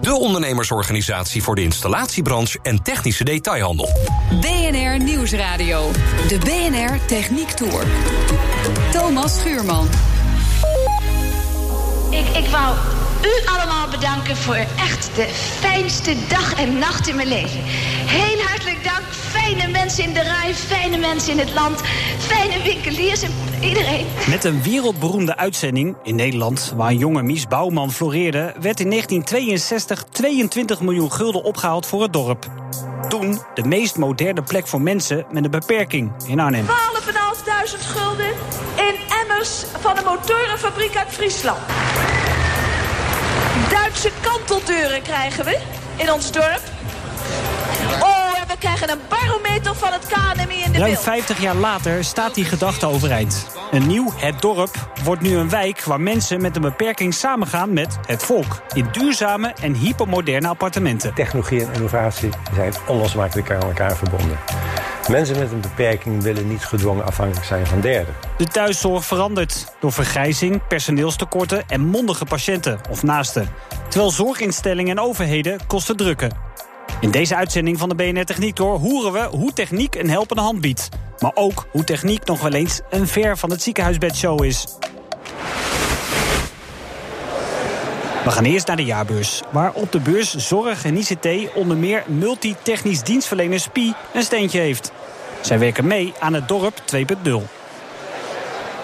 De ondernemersorganisatie voor de installatiebranche en technische detailhandel. BNR Nieuwsradio. De BNR Techniek Tour. Thomas Schuurman. Ik, ik wou u allemaal bedanken voor echt de fijnste dag en nacht in mijn leven. Heel hartelijk dank. Fijne mensen in de rij, fijne mensen in het land, fijne winkeliers en iedereen. Met een wereldberoemde uitzending in Nederland, waar jonge Mies Bouwman floreerde, werd in 1962 22 miljoen gulden opgehaald voor het dorp. Toen de meest moderne plek voor mensen met een beperking in Arnhem. 12.500 gulden in emmers van een motorenfabriek uit Friesland. Duitse kanteldeuren krijgen we in ons dorp. Oh, krijgen een barometer van het KNMI in de Ruim beeld. 50 jaar later staat die gedachte overeind. Een nieuw Het Dorp wordt nu een wijk waar mensen met een beperking samengaan met het volk. In duurzame en hypermoderne appartementen. Technologie en innovatie zijn onlosmakelijk aan elkaar verbonden. Mensen met een beperking willen niet gedwongen afhankelijk zijn van derden. De thuiszorg verandert door vergrijzing, personeelstekorten en mondige patiënten of naasten. Terwijl zorginstellingen en overheden kosten drukken. In deze uitzending van de BNR Techniek horen we hoe techniek een helpende hand biedt. Maar ook hoe techniek nog wel eens een ver van het ziekenhuisbedshow is. We gaan eerst naar de jaarbeurs, waar op de beurs Zorg en ICT onder meer multitechnisch dienstverlener SPI een steentje heeft. Zij werken mee aan het dorp 2.0.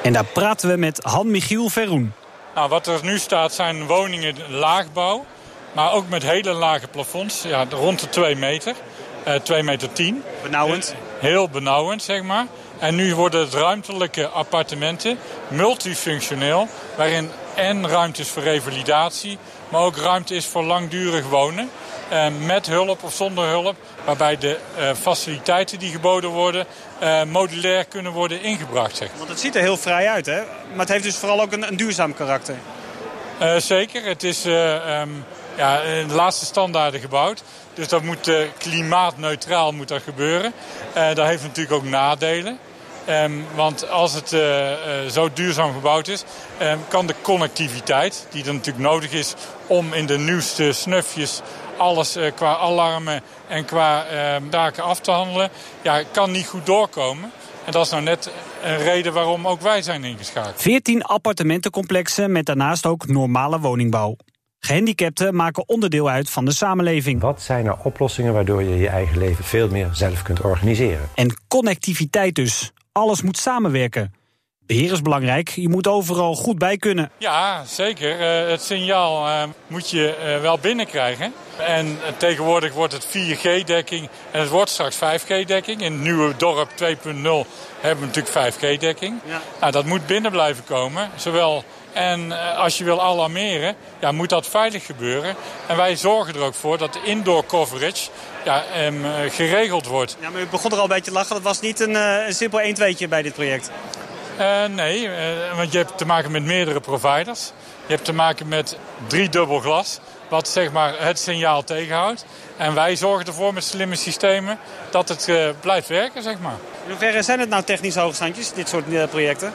En daar praten we met Han-Michiel Verroen. Nou, wat er nu staat zijn woningen laagbouw. Maar ook met hele lage plafonds. Ja, rond de 2 meter. eh 2 meter 10. Benauwend. Heel benauwend, zeg maar. En nu worden het ruimtelijke appartementen multifunctioneel. Waarin en ruimte is voor revalidatie. Maar ook ruimte is voor langdurig wonen. eh, met hulp of zonder hulp. Waarbij de eh, faciliteiten die geboden worden modulair kunnen worden ingebracht. Zeg. Want het ziet er heel vrij uit, hè? Maar het heeft dus vooral ook een, een duurzaam karakter. Zeker. Het is eh, ehm, ja, in de laatste standaarden gebouwd. Dus dat moet eh, klimaatneutraal moet dat gebeuren. Eh, dat heeft natuurlijk ook nadelen. Ehm, want als het eh, eh, zo duurzaam gebouwd is, ehm, kan de connectiviteit, die er natuurlijk nodig is om in de nieuwste snufjes alles eh, qua alarmen en qua ehm, zaken af te handelen, ja, kan niet goed doorkomen. En dat is nou net een reden waarom ook wij zijn ingeschakeld. 14 appartementencomplexen met daarnaast ook normale woningbouw. Gehandicapten maken onderdeel uit van de samenleving. Wat zijn er oplossingen waardoor je je eigen leven veel meer zelf kunt organiseren? En connectiviteit dus. Alles moet samenwerken. Beheer is belangrijk, je moet overal goed bij kunnen. Ja, zeker. Eh, het signaal eh, moet je eh, wel binnenkrijgen. En tegenwoordig wordt het 4G-dekking en het wordt straks 5G-dekking. In het nieuwe dorp 2.0 hebben we natuurlijk 5G-dekking. Ja. Nou, dat moet binnen blijven komen. Zowel en eh, als je wil alarmeren, ja, moet dat veilig gebeuren. En wij zorgen er ook voor dat de indoor coverage ja, em, eh, geregeld wordt. Ja, maar u begon er al een beetje te lachen. Dat was niet een, eh, een simpel 1-2'tje bij dit project. Nee, want je hebt te maken met meerdere providers. Je hebt te maken met driedubbel glas, wat zeg maar het signaal tegenhoudt. En wij zorgen ervoor met slimme systemen dat het blijft werken, zeg maar. In hoeverre zijn het nou technische hoogstandjes, dit soort projecten?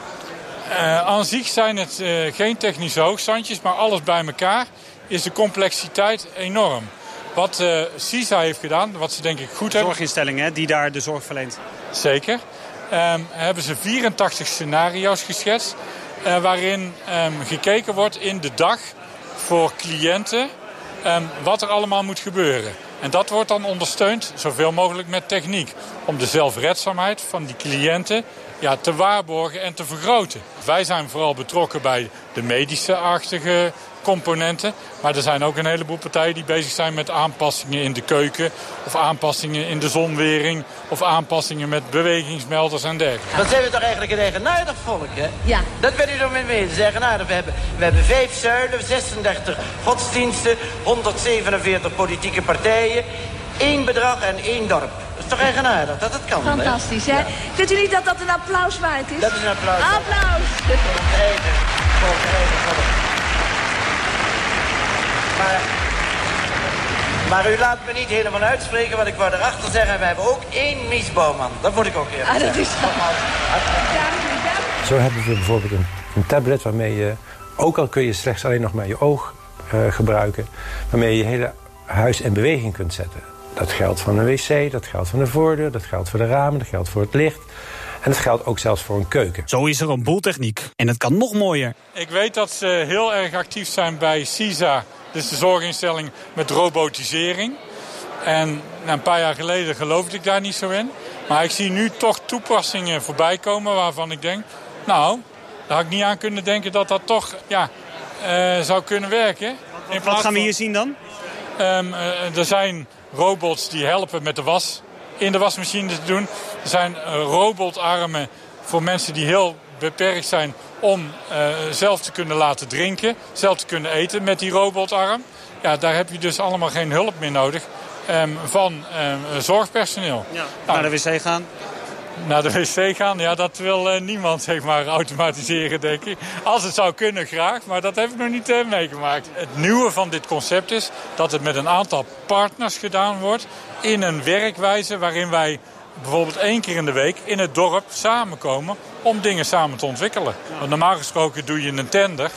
Eh, aan zich zijn het eh, geen technische hoogstandjes, maar alles bij elkaar is de complexiteit enorm. Wat eh CISA heeft gedaan, wat ze denk ik goed hebben... Zorginstellingen hè, die daar de zorg verleent. Zeker. Ehm, hebben ze 84 scenario's geschetst. waarin ehm, gekeken wordt in de dag voor cliënten ehm, wat er allemaal moet gebeuren. En dat wordt dan ondersteund zoveel mogelijk met techniek. Om de zelfredzaamheid van die cliënten ja, te waarborgen en te vergroten. Wij zijn vooral betrokken bij de medische-achtige componenten. Maar er zijn ook een heleboel partijen die bezig zijn met aanpassingen in de keuken. Of aanpassingen in de zonwering. Of aanpassingen met bewegingsmelders en dergelijke. Dan zijn we toch eigenlijk een eigenaardig volk, hè? Ja. Dat ben je zo mee weten. Zeggen, nou, we hebben, we hebben vijf zuilen, 36 godsdiensten, 147 politieke partijen. één bedrag en één dorp. Dat is toch eigenaardig dat het kan? Fantastisch, hè? Vindt u niet dat dat een applaus waard is? Dat is een applaus. Applaus! Volk. Maar, maar u laat me niet helemaal uitspreken, want ik wou erachter zeggen... we hebben ook één Mies Bouwman. Dat moet ik ook even Ah, dat is dank Zo hebben we bijvoorbeeld een, een tablet waarmee je, ook al kun je slechts alleen nog maar je oog eh, gebruiken, waarmee je je hele huis in beweging kunt zetten. Dat geldt voor een wc, dat geldt voor de voordeur, dat geldt voor de ramen, dat geldt voor het licht. En dat geldt ook zelfs voor een keuken. Zo is er een boel techniek. En het kan nog mooier. Ik weet dat ze heel erg actief zijn bij CISA, dus de zorginstelling met robotisering. En nou, een paar jaar geleden geloofde ik daar niet zo in. Maar ik zie nu toch toepassingen voorbij komen waarvan ik denk... nou, daar had ik niet aan kunnen denken dat dat toch ja, eh, zou kunnen werken. In Wat plaats gaan we van- hier zien dan? Ehm, eh, er zijn robots die helpen met de was in de wasmachine te doen. Er zijn eh, robotarmen voor mensen die heel beperkt zijn om eh, zelf te kunnen laten drinken, zelf te kunnen eten met die robotarm. Ja, daar heb je dus allemaal geen hulp meer nodig ehm, van ehm, zorgpersoneel. Ja. Nou, Naar de wc gaan. Naar de wc gaan, ja, dat wil eh, niemand zeg maar, automatiseren, denk ik. Als het zou kunnen, graag, maar dat heb ik nog niet eh, meegemaakt. Het nieuwe van dit concept is dat het met een aantal partners gedaan wordt... in een werkwijze waarin wij bijvoorbeeld één keer in de week in het dorp samenkomen... om dingen samen te ontwikkelen. Want normaal gesproken doe je een tender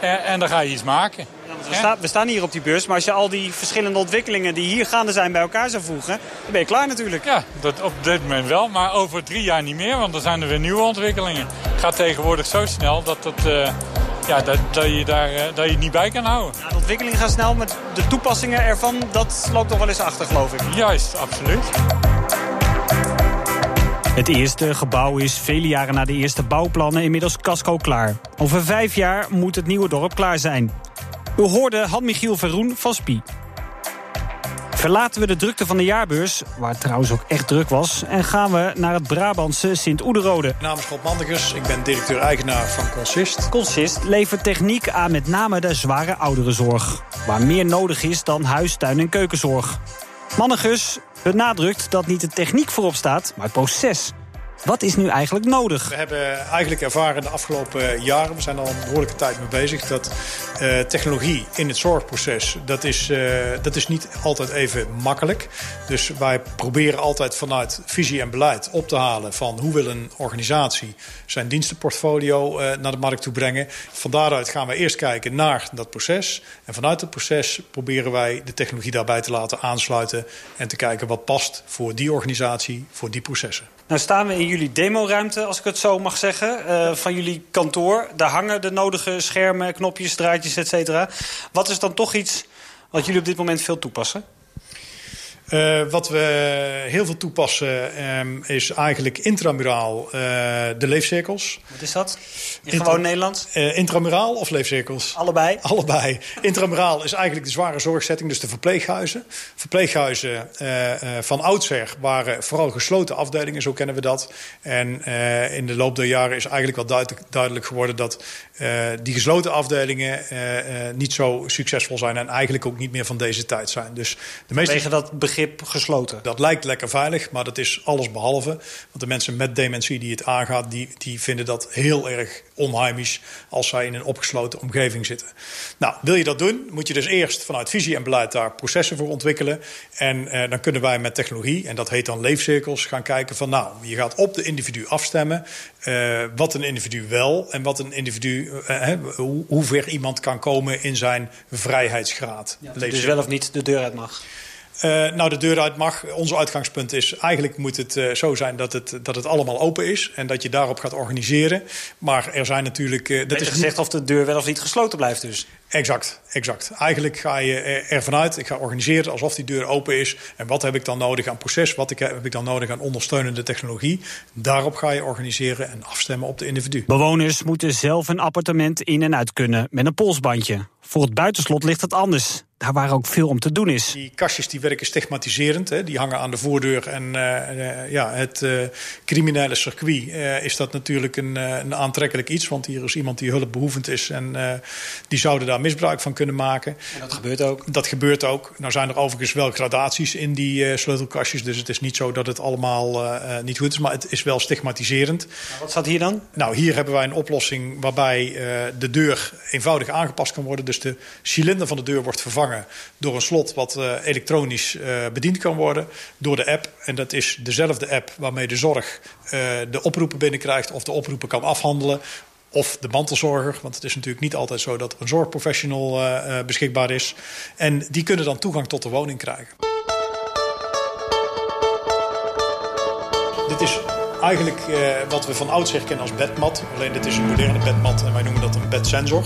en, en dan ga je iets maken. We, sta- we staan hier op die beurs, maar als je al die verschillende ontwikkelingen die hier gaande zijn bij elkaar zou voegen, dan ben je klaar natuurlijk. Ja, dat op dit moment wel, maar over drie jaar niet meer, want dan zijn er weer nieuwe ontwikkelingen. Het gaat tegenwoordig zo snel dat, het, eh, ja, dat, dat, je daar, eh, dat je het niet bij kan houden. Ja, de ontwikkeling gaat snel, met de toepassingen ervan, dat loopt nog wel eens achter, geloof ik. Juist, absoluut. Het eerste gebouw is vele jaren na de eerste bouwplannen inmiddels casco klaar. Over vijf jaar moet het nieuwe dorp klaar zijn. U hoorde Han-Michiel Verroen van Spie. Verlaten we de drukte van de jaarbeurs, waar het trouwens ook echt druk was... en gaan we naar het Brabantse Sint-Oederode. Mijn naam is Rob Mandekers, ik ben directeur-eigenaar van Consist. Consist levert techniek aan met name de zware ouderenzorg. Waar meer nodig is dan huis, tuin en keukenzorg. Mannegus benadrukt dat niet de techniek voorop staat, maar het proces. Wat is nu eigenlijk nodig? We hebben eigenlijk ervaren de afgelopen jaren, we zijn al een behoorlijke tijd mee bezig, dat eh, technologie in het zorgproces, dat is, eh, dat is niet altijd even makkelijk. Dus wij proberen altijd vanuit visie en beleid op te halen van hoe wil een organisatie zijn dienstenportfolio eh, naar de markt toe brengen. Van daaruit gaan we eerst kijken naar dat proces. En vanuit het proces proberen wij de technologie daarbij te laten aansluiten en te kijken wat past voor die organisatie, voor die processen. Nou staan we in jullie demoruimte, als ik het zo mag zeggen, eh, van jullie kantoor. Daar hangen de nodige schermen, knopjes, draadjes, et cetera. Wat is dan toch iets wat jullie op dit moment veel toepassen? Uh, wat we heel veel toepassen um, is eigenlijk intramuraal uh, de leefcirkels. Wat is dat? In Intra gewoon Nederland? Uh, intramuraal of leefcirkels? Allebei? Allebei. Intramuraal is eigenlijk de zware zorgzetting, dus de verpleeghuizen. Verpleeghuizen van oudsher waren vooral gesloten afdelingen, zo kennen we dat. En in de loop der jaren is eigenlijk wel duidelijk, duidelijk geworden dat die gesloten afdelingen niet zo succesvol zijn en eigenlijk ook niet meer van deze tijd zijn. Dus de meeste... Dat begrip gesloten. Dat lijkt lekker veilig, maar dat is alles behalve. Want de mensen met dementie die het aangaat, die, die vinden dat heel erg onheimisch als zij in een opgesloten omgeving zitten. Nou, wil je dat doen, moet je dus eerst vanuit visie en beleid daar processen voor ontwikkelen. En eh, dan kunnen wij met technologie, en dat heet dan leefcirkels, gaan kijken van nou, je gaat op de individu afstemmen. Uh, wat een individu wel en wat een individu, hoe, hoe ver iemand kan komen in zijn vrijheidsgraad. Ja, dus wel of niet de deur uit mag. Uh, nou, de deur uit mag. Ons uitgangspunt is eigenlijk moet het uh, zo zijn dat het, dat het allemaal open is. En dat je daarop gaat organiseren. Maar er zijn natuurlijk... Uh, dat is gezegd niet... of de deur wel of niet gesloten blijft dus. Exact, exact. Eigenlijk ga je ervan uit, ik ga organiseren alsof die deur open is. En wat heb ik dan nodig aan proces? Wat heb ik dan nodig aan ondersteunende technologie? Daarop ga je organiseren en afstemmen op de individu. Bewoners moeten zelf een appartement in en uit kunnen met een polsbandje. Voor het buitenslot ligt het anders. Daar waar ook veel om te doen is. Die kastjes die werken stigmatiserend. Hè. Die hangen aan de voordeur. En uh, ja, het uh, criminele circuit uh, is dat natuurlijk een, een, aantrekkelijk iets. Want hier is iemand die hulpbehoevend is. En die zouden daar misbruik van kunnen maken. En dat gebeurt ook? Dat gebeurt ook. Nou zijn er overigens wel gradaties in die sleutelkastjes. Dus het is niet zo dat het allemaal niet goed is. Maar het is wel stigmatiserend. Nou, wat staat hier dan? Nou, hier hebben wij een oplossing waarbij de deur eenvoudig aangepast kan worden. Dus de cilinder van de deur wordt vervangen door een slot wat uh, elektronisch uh, bediend kan worden door de app. En dat is dezelfde app waarmee de zorg uh, de oproepen binnenkrijgt of de oproepen kan afhandelen. Of de mantelzorger, want het is natuurlijk niet altijd zo dat een zorgprofessional beschikbaar is. En die kunnen dan toegang tot de woning krijgen. Dit is eigenlijk wat we van oudsher kennen als bedmat. Alleen dit is een moderne bedmat en wij noemen dat een bedsensor.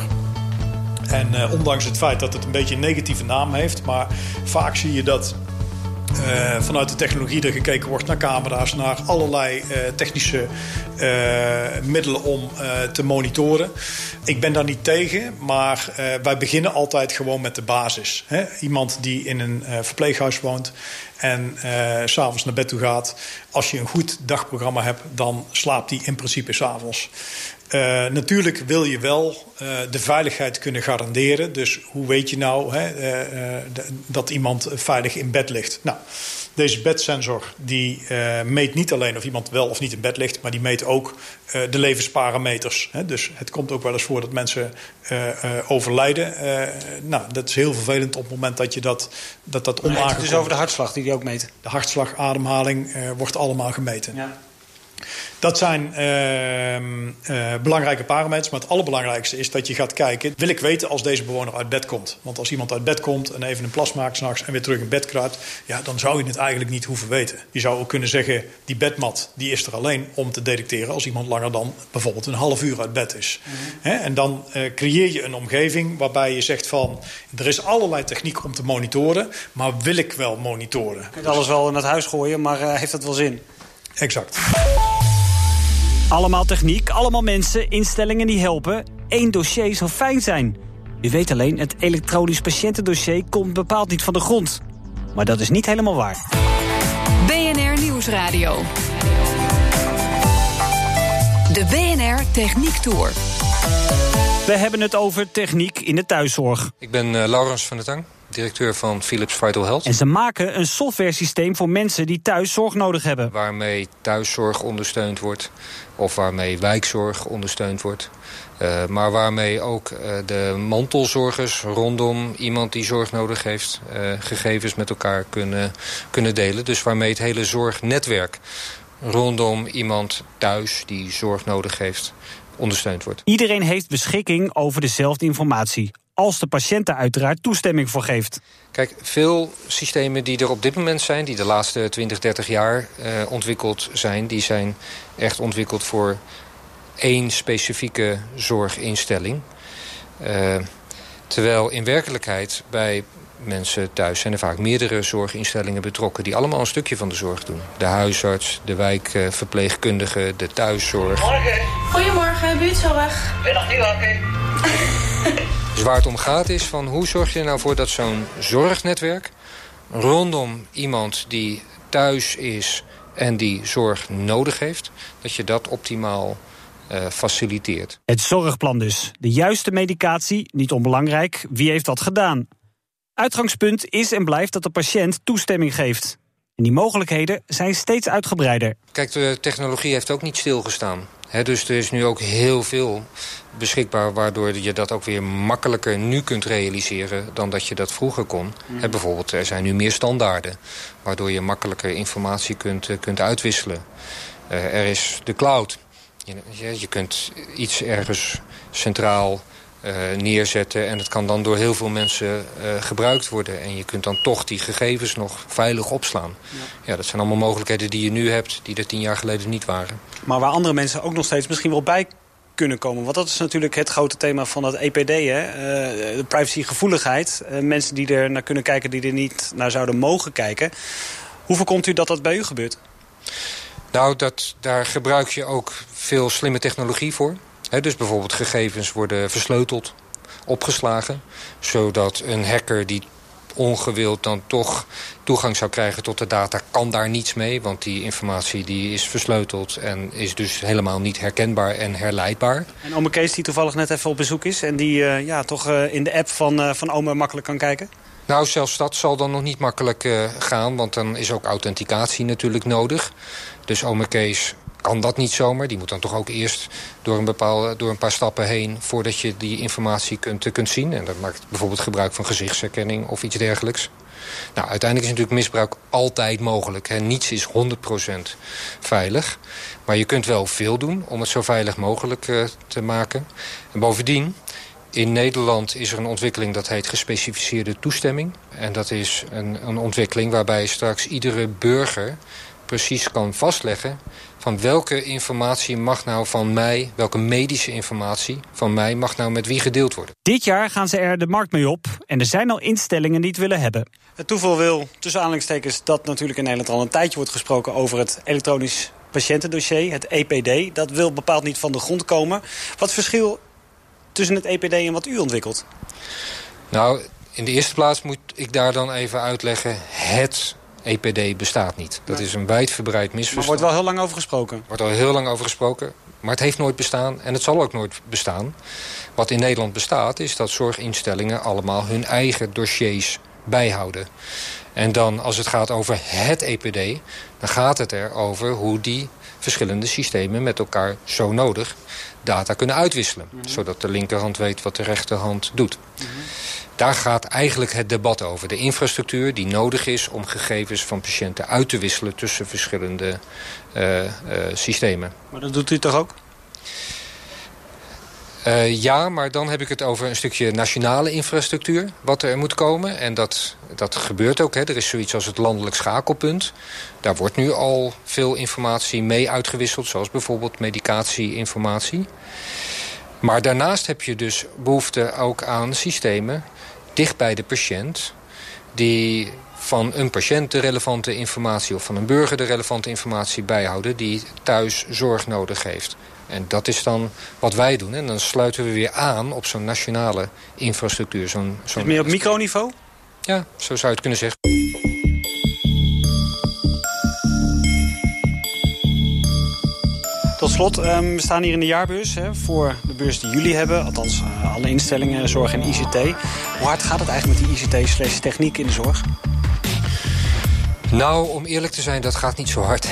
En uh, ondanks het feit dat het een beetje een negatieve naam heeft, maar vaak zie je dat uh, vanuit de technologie er gekeken wordt naar camera's, naar allerlei uh, technische middelen om te monitoren. Ik ben daar niet tegen, maar wij beginnen altijd gewoon met de basis. Hè? Iemand die in een verpleeghuis woont en s'avonds naar bed toe gaat. Als je een goed dagprogramma hebt, dan slaapt hij in principe s'avonds. Uh, natuurlijk wil je wel uh, de veiligheid kunnen garanderen. Dus hoe weet je nou hè, uh, dat iemand veilig in bed ligt? Nou, deze bedsensor die meet niet alleen of iemand wel of niet in bed ligt... maar die meet ook de levensparameters. Hè. Dus het komt ook wel eens voor dat mensen overlijden. nou, dat is heel vervelend op het moment dat je dat, dat, dat onaangekondigd... Het is over de hartslag die die ook meten? De hartslag, ademhaling wordt allemaal gemeten. Ja. Dat zijn uh, uh, belangrijke parameters. Maar het allerbelangrijkste is dat je gaat kijken... wil ik weten als deze bewoner uit bed komt? Want als iemand uit bed komt en even een plas maakt s'nachts... en weer terug in bed kruipt... Ja, dan zou je het eigenlijk niet hoeven weten. Je zou ook kunnen zeggen... die bedmat die is er alleen om te detecteren... als iemand langer dan bijvoorbeeld een half uur uit bed is. Mm en dan uh, creëer je een omgeving waarbij je zegt van... er is allerlei techniek om te monitoren... maar wil ik wel monitoren? Je kunt alles wel in het huis gooien, maar eh, heeft dat wel zin? Exact. Allemaal techniek, allemaal mensen, instellingen die helpen. Eén dossier zou fijn zijn. U weet alleen, het elektronisch patiëntendossier komt bepaald niet van de grond. Maar dat is niet helemaal waar. BNR Nieuwsradio. De BNR Techniek Tour. We hebben het over techniek in de thuiszorg. Ik ben uh, Laurens van der Tang directeur van Philips Vital Health. En ze maken een software-systeem voor mensen die thuis zorg nodig hebben. Waarmee thuiszorg ondersteund wordt of waarmee wijkzorg ondersteund wordt. Uh, maar waarmee ook uh, de mantelzorgers rondom iemand die zorg nodig heeft... Uh, gegevens met elkaar kunnen, kunnen delen. Dus waarmee het hele zorgnetwerk rondom iemand thuis die zorg nodig heeft ondersteund wordt. Iedereen heeft beschikking over dezelfde informatie als de patiënt daar uiteraard toestemming voor geeft. Kijk, veel systemen die er op dit moment zijn... die de laatste 20, 30 jaar uh, ontwikkeld zijn... die zijn echt ontwikkeld voor één specifieke zorginstelling. Uh, terwijl in werkelijkheid bij mensen thuis zijn er vaak meerdere zorginstellingen betrokken... die allemaal een stukje van de zorg doen. De huisarts, de wijkverpleegkundige, de thuiszorg. Morgen. Goedemorgen, buurtzorg. Ben nog niet wakker. Dus waar het om gaat is van hoe zorg je er nou voor dat zo'n zorgnetwerk... rondom iemand die thuis is en die zorg nodig heeft... dat je dat optimaal uh, faciliteert. Het zorgplan dus. De juiste medicatie, niet onbelangrijk. Wie heeft dat gedaan? Uitgangspunt is en blijft dat de patiënt toestemming geeft. En die mogelijkheden zijn steeds uitgebreider. Kijk, de technologie heeft ook niet stilgestaan. He, dus er is nu ook heel veel beschikbaar... waardoor je dat ook weer makkelijker nu kunt realiseren... dan dat je dat vroeger kon. Mm. bijvoorbeeld, er zijn nu meer standaarden... waardoor je makkelijker informatie kunt, uh, kunt uitwisselen. Uh, er is de cloud. Je, je kunt iets ergens centraal neerzetten. En het kan dan door heel veel mensen uh, gebruikt worden. En je kunt dan toch die gegevens nog veilig opslaan. Ja. ja. dat zijn allemaal mogelijkheden die je nu hebt... die er tien jaar geleden niet waren. Maar waar andere mensen ook nog steeds misschien wel bij kunnen komen. Want dat is natuurlijk het grote thema van het EPD. Hè? Uh, de privacygevoeligheid. Uh, mensen die er naar kunnen kijken die er niet naar zouden mogen kijken. Hoe voorkomt u dat dat bij u gebeurt? Nou, dat, daar gebruik je ook veel slimme technologie voor. He, dus bijvoorbeeld gegevens worden versleuteld, opgeslagen... zodat een hacker die ongewild dan toch toegang zou krijgen tot de data... kan daar niets mee, want die informatie die is versleuteld... en is dus helemaal niet herkenbaar en herleidbaar. En ome Kees die toevallig net even op bezoek is... en die uh, ja, toch uh, in de app van, uh, van ome makkelijk kan kijken? Nou, zelfs dat zal dan nog niet makkelijk gaan... want dan is ook authenticatie natuurlijk nodig. Dus ome Kees kan dat niet zomaar. Die moet dan toch ook eerst door een, bepaalde, door een paar stappen heen... voordat je die informatie kunt, kunt zien. En dat maakt bijvoorbeeld gebruik van gezichtsherkenning of iets dergelijks. Nou, uiteindelijk is natuurlijk misbruik altijd mogelijk. Hè. Niets is 100% veilig. Maar je kunt wel veel doen om het zo veilig mogelijk uh, te maken. En bovendien, in Nederland is er een ontwikkeling dat heet gespecificeerde toestemming. En dat is een, een ontwikkeling waarbij straks iedere burger precies kan vastleggen... van welke informatie mag nou van mij, welke medische informatie van mij... mag nou met wie gedeeld worden. Dit jaar gaan ze er de markt mee op en er zijn al instellingen die het willen hebben. Het toeval wil, tussen aanhalingstekens, dat natuurlijk in Nederland al een tijdje wordt gesproken... over het elektronisch patiëntendossier, het EPD. Dat wil bepaald niet van de grond komen. Wat verschil tussen het EPD en wat u ontwikkelt? Nou, in de eerste plaats moet ik daar dan even uitleggen... het EPD bestaat niet. Dat is een wijdverbreid misverstand. Maar er wordt wel heel lang over gesproken. Er wordt al heel lang over gesproken. Maar het heeft nooit bestaan en het zal ook nooit bestaan. Wat in Nederland bestaat is dat zorginstellingen allemaal hun eigen dossiers bijhouden. En dan als het gaat over het EPD, dan gaat het erover hoe die verschillende systemen met elkaar zo nodig data kunnen uitwisselen. Mm -hmm. Zodat de linkerhand weet wat de rechterhand doet. Mm -hmm. Daar gaat eigenlijk het debat over. De infrastructuur die nodig is om gegevens van patiënten uit te wisselen... tussen verschillende uh, uh, systemen. Maar dat doet u toch ook? Uh, ja, maar dan heb ik het over een stukje nationale infrastructuur... wat er moet komen. En dat, dat gebeurt ook. Hè. Er is zoiets als het landelijk schakelpunt. Daar wordt nu al veel informatie mee uitgewisseld... zoals bijvoorbeeld medicatieinformatie. Maar daarnaast heb je dus behoefte ook aan systemen... dicht bij de patiënt... die van een patiënt de relevante informatie... of van een burger de relevante informatie bijhouden... die thuis zorg nodig heeft. En dat is dan wat wij doen. En dan sluiten we weer aan op zo'n nationale infrastructuur. Zo'n, zo'n... meer op microniveau? Ja, zo zou je het kunnen zeggen. Slot, um, we staan hier in de jaarbeurs hè, voor de beurs die jullie hebben. Althans, uh, alle instellingen, zorg en ICT. Hoe hard gaat het eigenlijk met die ICT slash techniek in de zorg? Nou, om eerlijk te zijn, dat gaat niet zo hard.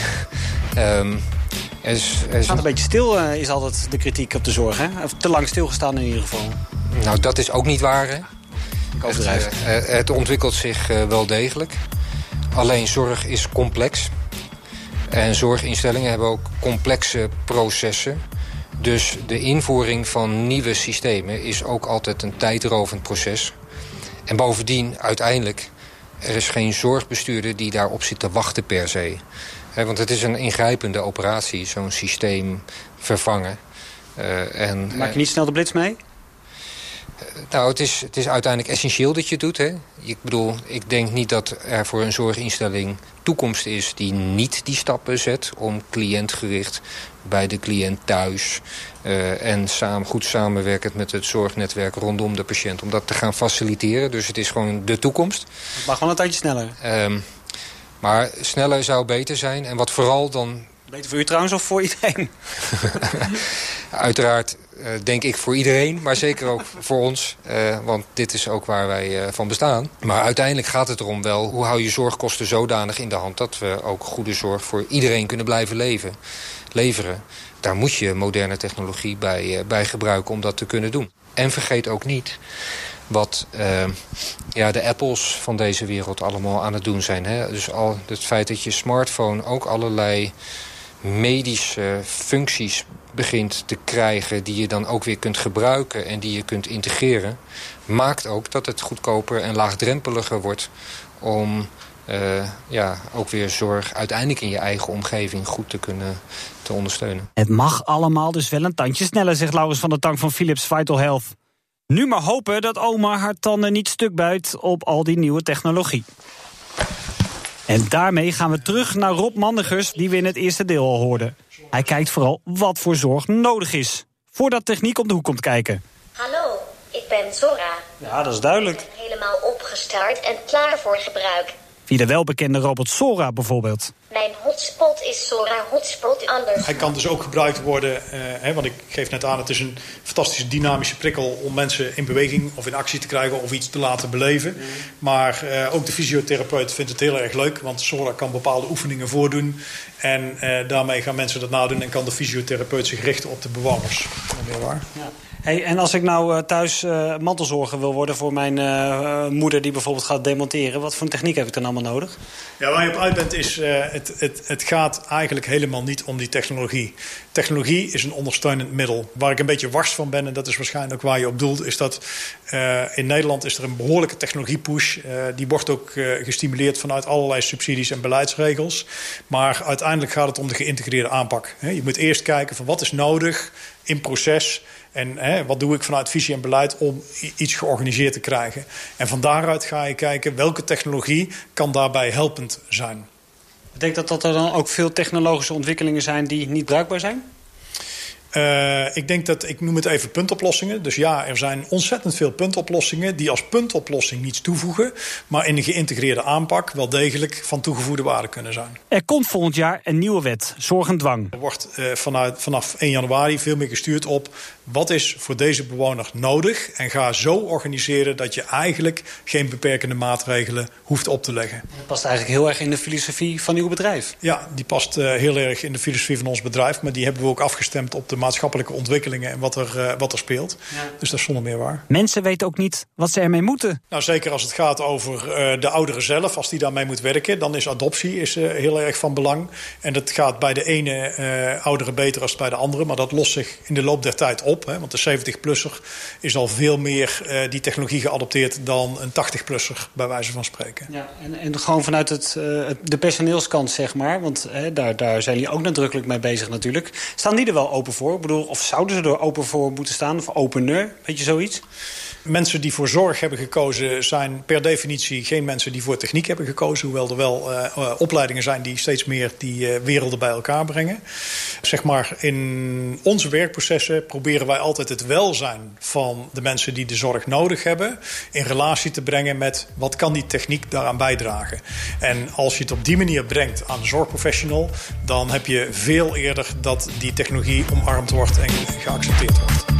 um, er is, er is... Het gaat een beetje stil, uh, is altijd de kritiek op de zorg. Hè? Of te lang stilgestaan in ieder geval. Nou, dat is ook niet waar, hè? Ik overdrijf. Het, uh, het ontwikkelt zich wel degelijk. Alleen zorg is complex. En zorginstellingen hebben ook complexe processen. Dus de invoering van nieuwe systemen is ook altijd een tijdrovend proces. En bovendien, uiteindelijk, er is geen zorgbestuurder die daarop zit te wachten per se. He, want het is een ingrijpende operatie, zo'n systeem vervangen. Uh, en, Maak je niet snel de blitz mee? Nou, het is, het is uiteindelijk essentieel dat je het doet. Hè? Ik bedoel, ik denk niet dat er voor een zorginstelling toekomst is... die niet die stappen zet om cliëntgericht bij de cliënt thuis... Uh, en samen, goed samenwerkend met het zorgnetwerk rondom de patiënt... om dat te gaan faciliteren. Dus het is gewoon de toekomst. Het mag wel een tijdje sneller. Um, maar sneller zou beter zijn. En wat vooral dan... Beter voor u trouwens of voor iedereen? Uiteraard denk ik voor iedereen, maar zeker ook voor ons. Uh, want dit is ook waar wij uh, van bestaan. Maar uiteindelijk gaat het erom wel... hoe hou je zorgkosten zodanig in de hand... dat we ook goede zorg voor iedereen kunnen blijven leven, leveren. Daar moet je moderne technologie bij, bij gebruiken om dat te kunnen doen. En vergeet ook niet wat ja, de Apples van deze wereld allemaal aan het doen zijn. Hè? Dus al het feit dat je smartphone ook allerlei medische functies begint te krijgen... die je dan ook weer kunt gebruiken en die je kunt integreren... maakt ook dat het goedkoper en laagdrempeliger wordt... om uh, ja, ook weer zorg uiteindelijk in je eigen omgeving goed te kunnen te ondersteunen. Het mag allemaal dus wel een tandje sneller, zegt Laurens van der Tank van Philips Vital Health. Nu maar hopen dat oma haar tanden niet stuk buit op al die nieuwe technologie. En daarmee gaan we terug naar Rob Mandigers, die we in het eerste deel al hoorden. Hij kijkt vooral wat voor zorg nodig is. Voordat techniek om de hoek komt kijken. Hallo, ik ben Zora. Ja, dat is duidelijk. Ik ben helemaal opgestart en klaar voor gebruik. Via de welbekende robot Sora bijvoorbeeld. Mijn hotspot is Sora Hotspot anders. Hij kan dus ook gebruikt worden, eh, hè, want ik geef net aan... het is een fantastische dynamische prikkel om mensen in beweging of in actie te krijgen... of iets te laten beleven. Maar eh, ook de fysiotherapeut vindt het heel erg leuk... want Sora kan bepaalde oefeningen voordoen. En eh, daarmee gaan mensen dat nadoen... en kan de fysiotherapeut zich richten op de bewoners. Weer waar? Ja. Hey, en als ik nou uh, thuis uh, mantelzorger wil worden voor mijn uh, moeder die bijvoorbeeld gaat demonteren, wat voor techniek heb ik dan allemaal nodig? Ja, waar je op uit bent is, het, het, het gaat eigenlijk helemaal niet om die technologie. Technologie is een ondersteunend middel. Waar ik een beetje wars van ben, en dat is waarschijnlijk ook waar je op doelt, is dat in Nederland is er een behoorlijke technologiepush. die wordt ook gestimuleerd vanuit allerlei subsidies en beleidsregels. Maar uiteindelijk gaat het om de geïntegreerde aanpak. Je moet eerst kijken van wat is nodig in proces en hè, wat doe ik vanuit visie en beleid om iets georganiseerd te krijgen? En van daaruit ga je kijken welke technologie kan daarbij helpend zijn. Ik denk dat, dat er dan ook veel technologische ontwikkelingen zijn die niet bruikbaar zijn? Uh, ik denk dat, ik noem het even puntoplossingen. Dus ja, er zijn ontzettend veel puntoplossingen die als puntoplossing niets toevoegen, maar in een geïntegreerde aanpak wel degelijk van toegevoegde waarde kunnen zijn. Er komt volgend jaar een nieuwe wet, zorg en dwang. Er wordt uh, vanuit, vanaf 1 januari veel meer gestuurd op wat is voor deze bewoner nodig en ga zo organiseren dat je eigenlijk geen beperkende maatregelen hoeft op te leggen. Dat past eigenlijk heel erg in de filosofie van uw bedrijf. Ja, die past uh, heel erg in de filosofie van ons bedrijf, maar die hebben we ook afgestemd op de maatschappelijke ontwikkelingen en wat er, uh, wat er speelt. Ja. Dus dat is zonder meer waar. Mensen weten ook niet wat ze ermee moeten. Nou, zeker als het gaat over uh, de ouderen zelf, als die daarmee moet werken, dan is adoptie is, uh, heel erg van belang. En dat gaat bij de ene ouderen beter als bij de andere, maar dat lost zich in de loop der tijd op. Hè, want de 70-plusser is al veel meer die technologie geadopteerd dan een 80-plusser, bij wijze van spreken. Ja, en, en gewoon vanuit het, de personeelskant, zeg maar, want daar, daar zijn jullie ook nadrukkelijk mee bezig natuurlijk. Staan die er wel open voor? Ik bedoel, of zouden ze er open voor moeten staan? Of opener? Weet je zoiets? Mensen die voor zorg hebben gekozen zijn per definitie geen mensen die voor techniek hebben gekozen. Hoewel er wel uh, opleidingen zijn die steeds meer die uh, werelden bij elkaar brengen. Zeg maar, in onze werkprocessen proberen wij altijd het welzijn van de mensen die de zorg nodig hebben in relatie te brengen met wat kan die techniek daaraan bijdragen. En als je het op die manier brengt aan de zorgprofessional, dan heb je veel eerder dat die technologie omarmd wordt en geaccepteerd wordt.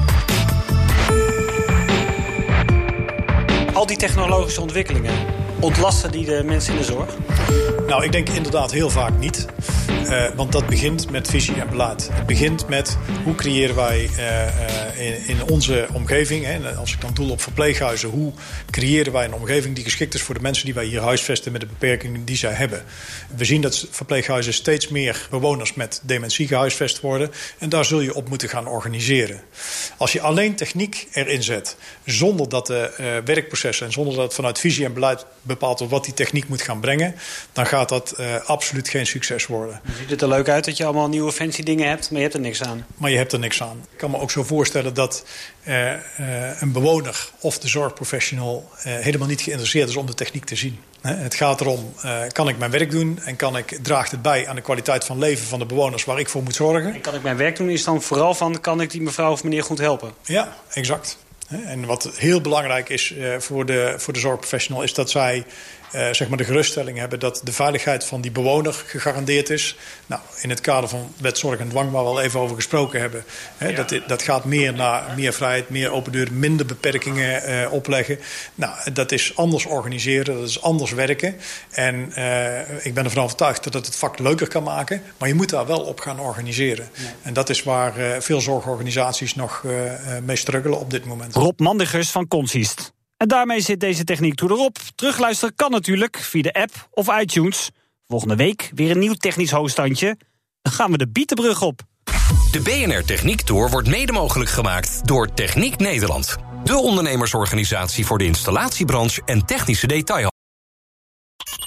Die technologische ontwikkelingen, ontlasten die de mensen in de zorg? Nou, ik denk inderdaad heel vaak niet. Uh, want dat begint met visie en beleid. Het begint met hoe creëren wij uh, uh, in, in, onze omgeving... Hè, als ik dan doel op verpleeghuizen... hoe creëren wij een omgeving die geschikt is voor de mensen... die wij hier huisvesten met de beperkingen die zij hebben. We zien dat verpleeghuizen steeds meer bewoners met dementie gehuisvest worden... en daar zul je op moeten gaan organiseren. Als je alleen techniek erin zet... zonder dat de werkprocessen en zonder dat vanuit visie en beleid bepaald wordt... wat die techniek moet gaan brengen... dan gaat dat absoluut geen succes worden. Ziet het er leuk uit dat je allemaal nieuwe fancy dingen hebt, maar je hebt er niks aan? Maar je hebt er niks aan. Ik kan me ook zo voorstellen dat uh, uh, een bewoner of de zorgprofessional uh, helemaal niet geïnteresseerd is om de techniek te zien. Het gaat erom, kan ik mijn werk doen en kan ik, draagt het bij aan de kwaliteit van leven van de bewoners waar ik voor moet zorgen. En kan ik mijn werk doen is dan vooral van, kan ik die mevrouw of meneer goed helpen? Ja, exact. En wat heel belangrijk is voor de, voor de zorgprofessional is dat zij uh, zeg maar de geruststelling hebben dat de veiligheid van die bewoner gegarandeerd is. Nou, in het kader van wet zorg en dwang, waar we al even over gesproken hebben, hè, ja. dat, dat gaat meer naar meer vrijheid, meer open deur, minder beperkingen uh, opleggen. Nou, dat is anders organiseren, dat is anders werken. En uh, ik ben ervan overtuigd dat het het vak leuker kan maken, maar je moet daar wel op gaan organiseren. Ja. En dat is waar veel zorgorganisaties nog mee struggelen op dit moment. Rob Mandigers van Consist. En daarmee zit deze techniek toe erop. Terugluisteren kan natuurlijk via de app of iTunes. Volgende week weer een nieuw technisch hoogstandje. Dan gaan we de Bietenbrug op. De BNR Techniek Tour wordt mede mogelijk gemaakt door Techniek Nederland. De ondernemersorganisatie voor de installatiebranche en technische detail.